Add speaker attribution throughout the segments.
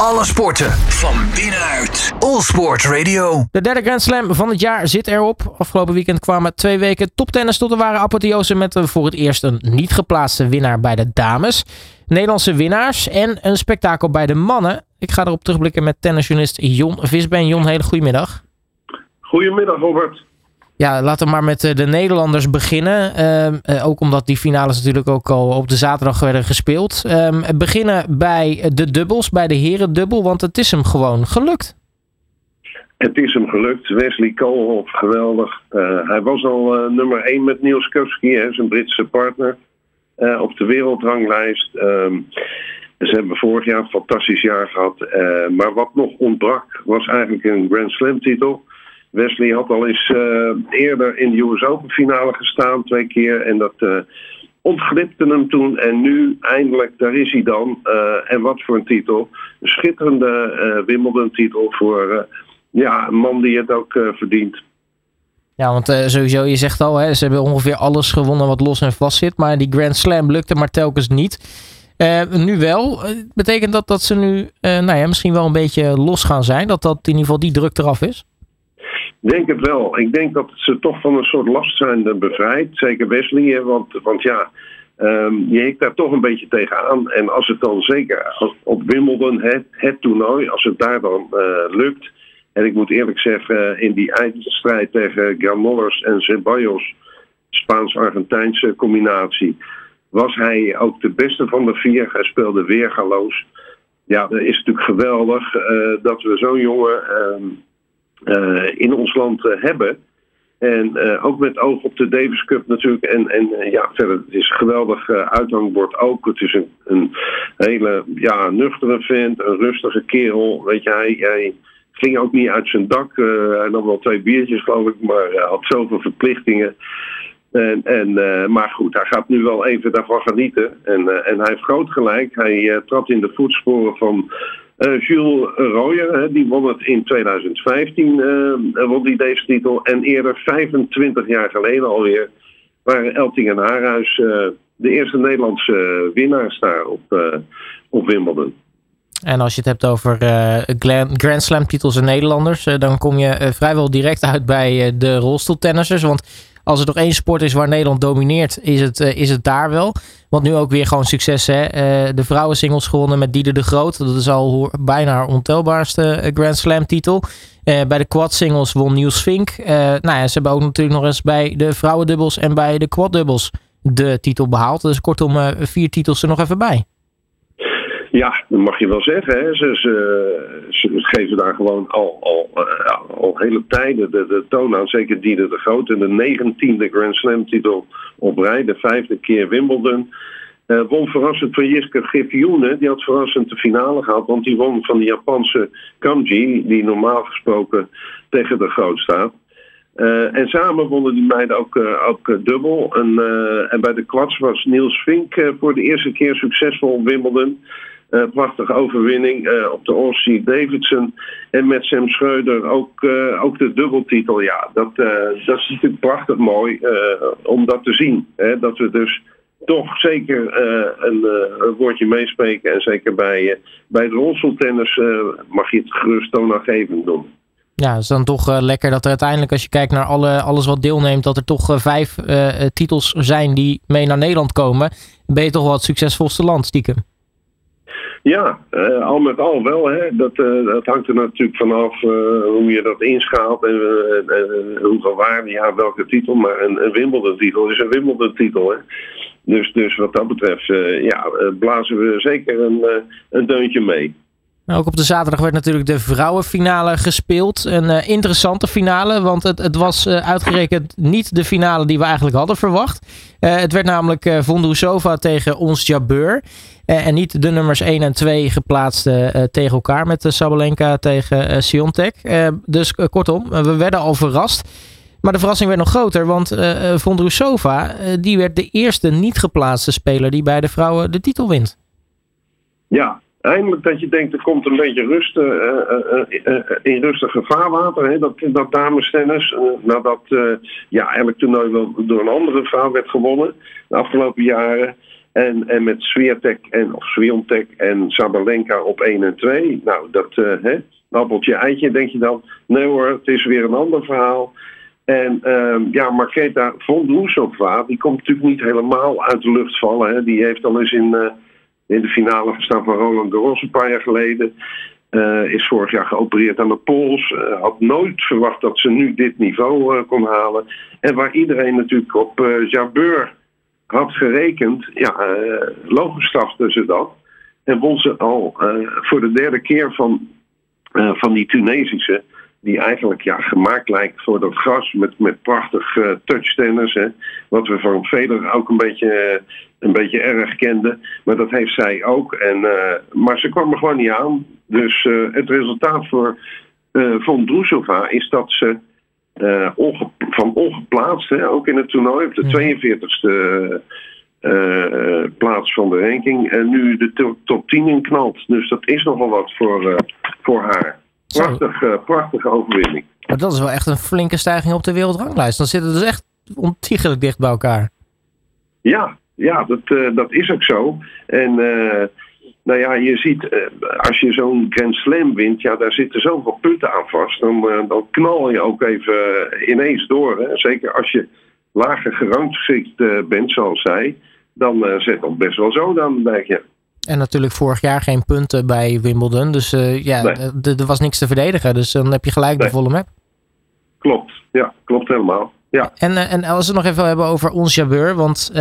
Speaker 1: Alle sporten van binnenuit. All Sport Radio.
Speaker 2: De derde Grand Slam van het jaar zit erop. Afgelopen weekend kwamen twee weken toptennis tot de ware apotheose met voor het eerst een niet geplaatste winnaar bij de dames. Nederlandse winnaars en een spektakel bij de mannen. Ik ga erop terugblikken met tennisjournalist Jon Visben. Jon, hele goedemiddag.
Speaker 3: Goedemiddag Robert.
Speaker 2: Ja, laten we maar met eh, de Nederlanders beginnen. Ehm, eh, ook omdat die finales natuurlijk ook al op de zaterdag werden gespeeld. Ehm, beginnen bij de dubbels, bij de herendubbel, want het is hem gewoon gelukt.
Speaker 3: Het is hem gelukt. Wesley Koolhof, geweldig. Uh, hij was al nummer 1 met Niels Kusky, zijn Britse partner, op de wereldranglijst. Um, ze hebben vorig jaar een fantastisch jaar gehad. maar wat nog ontbrak, was eigenlijk een Grand Slam titel. Wesley had al eens uh, eerder in de US Open finale gestaan, twee keer. En dat uh, ontglipte hem toen. En nu eindelijk, daar is hij dan. Uh, en wat voor een titel. Een schitterende Wimbledon titel voor ja, een man die het ook verdient.
Speaker 2: Ja, want sowieso, je zegt al, hè, ze hebben ongeveer alles gewonnen wat los en vast zit. Maar die Grand Slam lukte maar telkens niet. nu wel. Betekent dat dat ze nu nou ja, misschien wel een beetje los gaan zijn? Dat dat in ieder geval die druk eraf is?
Speaker 3: Denk het wel. Ik denk dat ze toch van een soort last zijn bevrijd. Zeker Wesley, want, want ja, um, je hikt daar toch een beetje tegenaan. En als het dan zeker op Wimbledon, het, het toernooi, als het daar dan uh, lukt. En ik moet eerlijk zeggen, in die eindstrijd tegen Granollers en Ceballos, Spaans-Argentijnse combinatie, was hij ook de beste van de vier. Hij speelde weergaloos. Ja, dat is natuurlijk geweldig dat we zo'n jongen. Uh, in ons land uh, hebben. En uh, ook met oog op de Davis Cup natuurlijk. En, en ja, verder, het is een geweldig uithangbord ook. Het is een, een hele ja, nuchtere vent, een rustige kerel. Weet je, hij, hij ging ook niet uit zijn dak. hij nam wel twee biertjes, geloof ik, maar had zoveel verplichtingen. En, en, maar goed, hij gaat nu wel even daarvan genieten. En, en hij heeft groot gelijk. Hij trad in de voetsporen van uh, Jules Royer, die won het in 2015, uh, eh, won die deze titel. En eerder, 25 jaar geleden alweer, waren Elting en Haarhuis de eerste Nederlandse winnaars daar op, op Wimbledon.
Speaker 2: En als je het hebt over Grand Slam titels en Nederlanders, dan kom je vrijwel direct uit bij de rolstoeltennissers. Want als er nog één sport is waar Nederland domineert, is het, uh, is het daar wel. Want nu ook weer gewoon succes. Hè? Uh, de vrouwensingles gewonnen met Dieder de Groot. Dat is al bijna haar ontelbaarste eh, Grand Slam titel. bij de quad singles won Niels Vink. nou ja, ze hebben ook natuurlijk nog eens bij de vrouwendubbels en bij de quaddubbels de titel behaald. Dus kortom, vier titels er nog even bij.
Speaker 3: Ja, dat mag je wel zeggen. Hè. Ze, ze, geven daar gewoon al, al, uh, al hele tijden de, de toon aan. Zeker Dieder de Groot. En de negentiende Grand Slam titel op rij. De vijfde keer Wimbledon. Uh, won verrassend van Jiske Griffioen. Die had verrassend de finale gehad. Want die won van de Japanse Kamji. Die normaal gesproken tegen de Groot staat. Uh, en samen wonnen die meiden ook, ook dubbel. En, en bij de quads was Niels Vink voor de eerste keer succesvol op Wimbledon. Uh, prachtige overwinning uh, op de Ossie Davidson. En met Sam Schreuder ook, uh, ook de dubbeltitel. Ja, dat, dat is natuurlijk prachtig mooi om dat te zien. Hè? Dat we dus toch zeker een, een, woordje meespreken. En zeker bij, bij het rolstoeltennis mag je het gerust toonaangevend doen.
Speaker 2: Ja, het is dan toch lekker dat er uiteindelijk, als je kijkt naar alle, alles wat deelneemt, dat er toch vijf titels zijn die mee naar Nederland komen. Ben je toch wel het succesvolste land, stiekem?
Speaker 3: Ja, uh, al met al wel. Hè. Dat, dat hangt er natuurlijk vanaf uh, hoe je dat inschaalt en hoeveel waarde je hebt, welke titel. Maar een, een Wimbledon-titel is een Wimbledon-titel. Dus, dus wat dat betreft ja, blazen we zeker een, een deuntje mee.
Speaker 2: Nou, ook op de zaterdag werd natuurlijk de vrouwenfinale gespeeld. Een interessante finale, want het, het was uitgerekend niet de finale die we eigenlijk hadden verwacht. het werd namelijk Vondrousova tegen Ons Jabeur. En niet de nummers 1 en 2 geplaatst tegen elkaar met Sabalenka tegen Siontek. dus kortom, we werden al verrast. Maar de verrassing werd nog groter, want uh, Vondrousova die werd de eerste niet geplaatste speler die bij de vrouwen de titel wint.
Speaker 3: Ja, eindelijk dat je denkt, er komt een beetje rust in rustige vaarwater. Hè, dat, dat damestennis. nadat ja, eigenlijk toernooi wel door een andere vrouw werd gewonnen de afgelopen jaren. En, en met Swiatek en, of Swiontek en Sabalenka op 1 en 2. Nou, dat, uh, hè, appeltje eitje, denk je dan. Nee hoor, het is weer een ander verhaal. En uh, ja, Marketa Vondrousova, die komt natuurlijk niet helemaal uit de lucht vallen. Hè. Die heeft al eens in, uh, in de finale gestaan van Roland Garros een paar jaar geleden. Uh, is vorig jaar geopereerd aan de pols. Had nooit verwacht dat ze nu dit niveau kon halen. En waar iedereen natuurlijk op Jabeur had gerekend, ja, logisch strafte ze dat. En won ze al voor de derde keer van, van die Tunesische. Die eigenlijk ja, gemaakt lijkt voor dat gras met, met prachtig touchtennis. Hè, wat we van Federer ook een beetje, een beetje erg kenden. Maar dat heeft zij ook. En, maar ze kwam er gewoon niet aan. Dus uh, het resultaat voor uh, Von Drusova is dat ze uh, onge van ongeplaatst, hè, ook in het toernooi, op de 42e plaats van de ranking, en nu de top 10 in knalt. Dus dat is nogal wat voor, voor haar. Prachtig, prachtige overwinning.
Speaker 2: Maar dat is wel echt een flinke stijging op de wereldranglijst. Dan zitten ze dus echt ontiegelijk dicht bij elkaar.
Speaker 3: Ja, ja dat, dat is ook zo. En nou ja, je ziet, eh, als je zo'n Grand Slam wint, ja, daar zitten zoveel punten aan vast. Dan, uh, dan knal je ook even uh, ineens door. Hè? Zeker als je lager gerangschikt bent, zoals zij. Dan zet dat best wel zo dan, denk je.
Speaker 2: En natuurlijk vorig jaar geen punten bij Wimbledon. Dus ja, er was niks te verdedigen. Dus dan heb je gelijk de volle map.
Speaker 3: Klopt, ja, klopt helemaal. Ja.
Speaker 2: En, eh, en als we het nog even hebben over ons Jabeur. Want uh,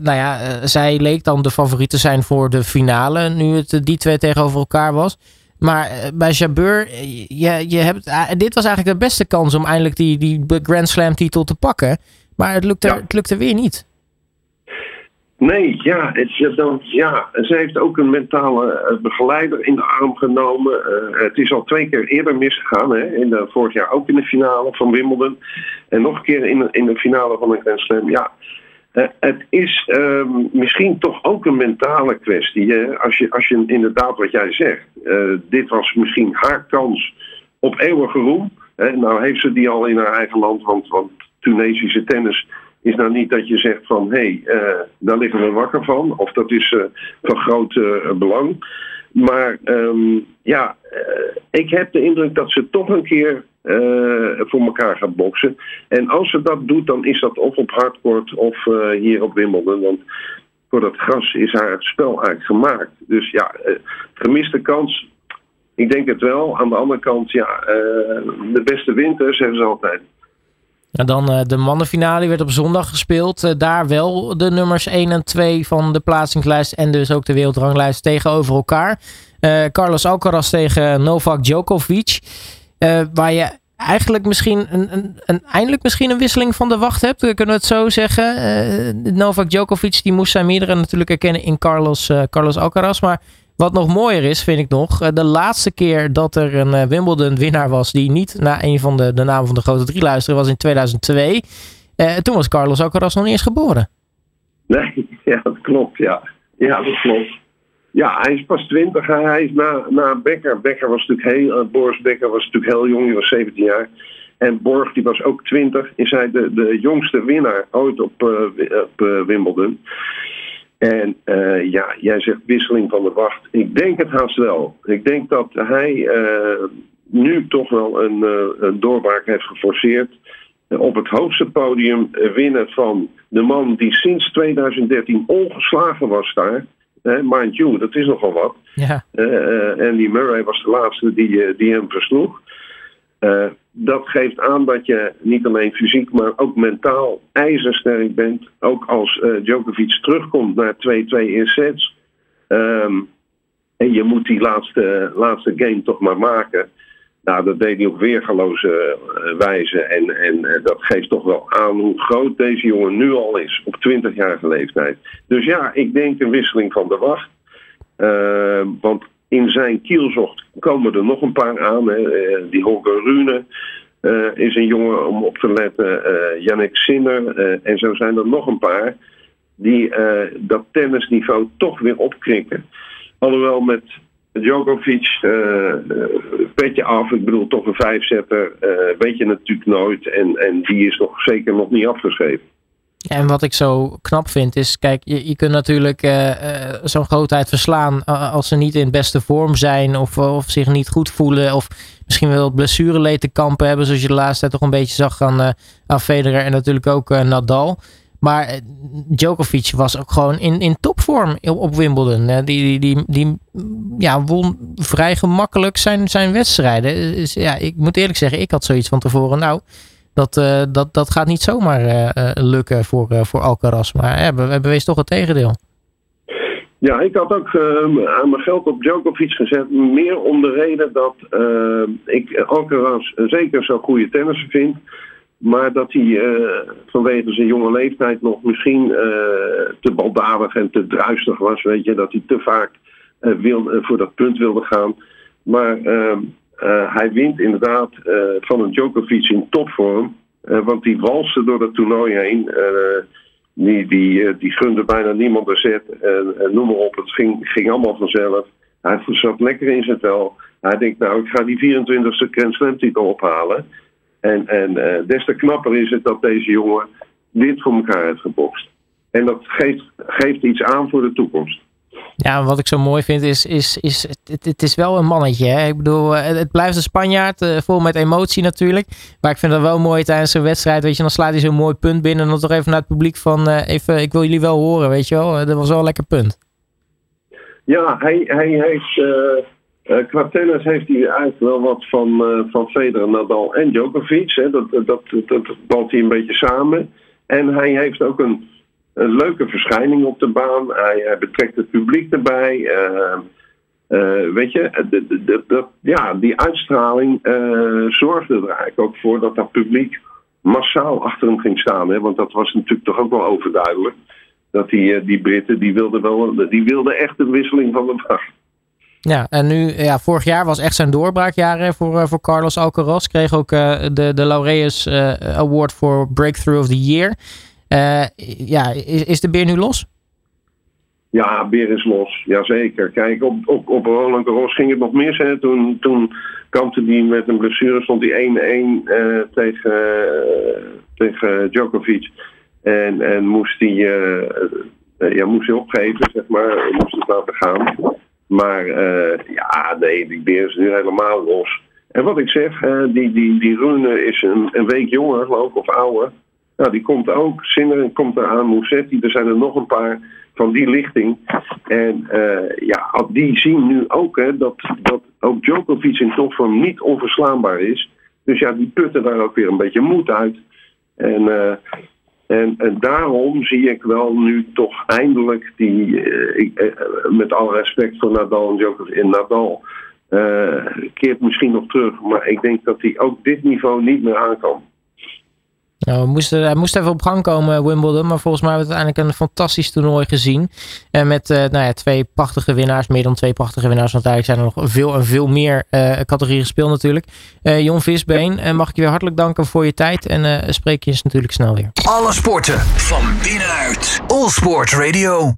Speaker 2: nou ja, uh, zij leek dan de favoriet te zijn voor de finale. Nu het die twee tegenover elkaar was. Maar bij Jabeur, je, je hebt, dit was eigenlijk de beste kans om eindelijk die, die Grand Slam titel te pakken. Maar het lukte, ja. het lukte weer niet.
Speaker 3: Nee, ja, het, dan, ja, ze heeft ook een mentale eh, begeleider in de arm genomen. Uh, het is al twee keer eerder misgegaan. Hè? In de, vorig jaar ook in de finale van Wimbledon. En nog een keer in, in de finale van een Grand Slam. Ja, uh, het is um, misschien toch ook een mentale kwestie. Als, je, als je inderdaad wat jij zegt. dit was misschien haar kans op eeuwige roem. Hè? Nou heeft ze die al in haar eigen land. Want, want Tunesische tennis is nou niet dat je zegt van hé, hey, uh, daar liggen we wakker van. Of dat is uh, van groot uh, belang. Maar um, ja, ik heb de indruk dat ze toch een keer voor elkaar gaat boksen. En als ze dat doet, dan is dat of op hardcourt of hier op Wimbledon. Want voor dat gras is haar het spel eigenlijk gemaakt. Dus ja, gemiste kans. Ik denk het wel. Aan de andere kant, ja, de beste winters hebben ze altijd.
Speaker 2: En dan uh, de mannenfinale werd op zondag gespeeld. Uh, daar wel de nummers 1 en 2 van de plaatsingslijst en dus ook de wereldranglijst tegenover elkaar. Uh, Carlos Alcaraz tegen Novak Djokovic. waar je eigenlijk misschien een, een, een, eindelijk misschien een wisseling van de wacht hebt. Kunnen we het zo zeggen. Novak Djokovic die moest zijn meerdere natuurlijk erkennen in Carlos, Carlos Alcaraz. Maar wat nog mooier is, vind ik nog, eh, de laatste keer dat er een eh, Wimbledon-winnaar was die niet naar een van de, de namen van de grote drie luisterde, was in 2002. Uh, eh, toen was Carlos Alcaraz nog niet eens geboren.
Speaker 3: Nee, ja, dat klopt, ja. Ja, dat klopt. Ja, hij is pas 20. Hij is na, na Becker. Becker was natuurlijk heel, Boris Becker was natuurlijk heel jong, hij was 17 jaar. En Borg, die was ook 20, is hij de, de jongste winnaar ooit op, op Wimbledon. En uh, ja, jij zegt wisseling van de wacht. Ik denk het haast wel. Ik denk dat hij uh, nu toch wel een, uh, een doorbraak heeft geforceerd. op het hoogste podium winnen van de man die sinds 2013 ongeslagen was daar. mind you, dat is nogal wat. Ja. Andy Murray was de laatste die, die hem versloeg. Uh, dat geeft aan dat je niet alleen fysiek, maar ook mentaal ijzersterk bent. Ook als uh, Djokovic terugkomt naar 2-2 in sets. Um, en je moet die laatste, laatste game toch maar maken. Nou, dat deed hij op weergaloze uh, wijze. En, en dat geeft toch wel aan hoe groot deze jongen nu al is. Op 20-jarige leeftijd. Dus ja, ik denk een wisseling van de wacht. Uh, want in zijn kielzocht komen er nog een paar aan. Hè. Eh, die Holger Rune uh, is een jongen om op te letten. Uh, Yannick Sinner. en zo zijn er nog een paar die dat tennisniveau toch weer opkrikken. Alhoewel met Djokovic, petje af, ik bedoel toch een vijfzetter, weet je natuurlijk nooit. En, en die is nog zeker nog niet afgeschreven.
Speaker 2: En wat ik zo knap vind is, kijk, je, je kunt natuurlijk uh, uh, zo'n grootheid verslaan als ze niet in beste vorm zijn of, of zich niet goed voelen of misschien wel blessureleed te kampen hebben, zoals je de laatste tijd toch een beetje zag aan, uh, aan Federer en natuurlijk ook Nadal. Maar Djokovic was ook gewoon in, in topvorm op, Wimbledon. Die, die, die, die ja, won vrij gemakkelijk zijn, zijn wedstrijden. Ja, ik moet eerlijk zeggen, ik had zoiets van tevoren. Nou, dat, uh, dat, dat gaat niet zomaar uh, lukken voor, voor Alcaraz. Maar we, we bewezen toch het tegendeel.
Speaker 3: Ja, ik had ook aan mijn geld op Djokovic gezet. Meer om de reden dat ik Alcaraz zeker zo'n goede tennisser vind. Maar dat hij vanwege zijn jonge leeftijd nog misschien te baldadig en te druistig was. Weet je, dat hij te vaak wil, voor dat punt wilde gaan. Maar ehm, uh, hij wint inderdaad uh, van een Djokovic in topvorm. Uh, want die walste door het toernooi heen. die, die, die gunde bijna niemand de zet. En, noem maar op, het ging, ging allemaal vanzelf. Hij zat lekker in zijn vel. Hij denkt, nou, ik ga die 24e Grand Slam ophalen. En, en des te knapper is het dat deze jongen dit voor elkaar heeft gebokst. En dat geeft, geeft iets aan voor de toekomst.
Speaker 2: Ja, wat ik zo mooi vind is, is, is het, het is wel een mannetje. Hè? Ik bedoel, eh, het blijft een Spanjaard, uh, vol met emotie natuurlijk. Maar ik vind het wel mooi tijdens een wedstrijd, weet je, dan slaat hij zo'n mooi punt binnen. En dan toch even naar het publiek van, uh, even, ik wil jullie wel horen, weet je wel. Dat was wel een lekker punt.
Speaker 3: Ja, hij, hij heeft, uh, heeft hij eigenlijk wel wat van, van Federer, Nadal en Djokovic. Hè? Dat, dat, dat, dat valt hij een beetje samen. En hij heeft ook een een leuke verschijning op de baan. Hij, hij betrekt het publiek erbij. Uh, uh, weet je, de, de, ja, die uitstraling uh, zorgde er eigenlijk ook voor dat dat publiek massaal achter hem ging staan. Hè? Want dat was natuurlijk toch ook wel overduidelijk. Dat die, die Britten, die wilden, wel, die wilden echt een wisseling van de dag.
Speaker 2: Ja, en nu, ja, vorig jaar was echt zijn doorbraakjaar voor, voor Carlos Alcaraz. Kreeg ook de, de Laureus Award voor Breakthrough of the Year. Uh, ja, is, is de beer nu los?
Speaker 3: Ja, beer is los. Jazeker. Kijk, op, op, op Roland Garros ging het nog mis. Hè. Toen, toen kampte hij met een blessure, stond hij 1-1 uh, eh, tegen, uh, tegen Djokovic. En, en moest hij, ja, moest hij opgeven, zeg maar. Moest het laten gaan. Maar ja, nee, die beer is nu helemaal los. En wat ik zeg, die, die, die Rune is een, een week jonger, geloof of ouder. Nou, die komt ook. Sinner komt eraan, Musetti. Er zijn er nog een paar van die lichting. En uh, ja, die zien nu ook hè, dat, dat ook Djokovic in topvorm niet onverslaanbaar is. Dus ja, die putten daar ook weer een beetje moed uit. En, uh, en, en, daarom zie ik wel nu toch eindelijk die, uh, ik, met alle respect voor Nadal en Djokovic en Nadal, keert misschien nog terug. Maar ik denk dat hij ook dit niveau niet meer aan kan.
Speaker 2: Nou, moesten, hij moest even op gang komen, Wimbledon. Maar volgens mij hebben we uiteindelijk een fantastisch toernooi gezien. En met uh, nou ja, twee prachtige winnaars. Meer dan twee prachtige winnaars. Want eigenlijk zijn er nog veel en veel meer uh, categorieën gespeeld natuurlijk. Uh, Jon Visbeen, mag ik je weer hartelijk danken voor je tijd. En spreek je eens natuurlijk snel weer.
Speaker 1: Alle sporten van binnenuit. All Sport Radio.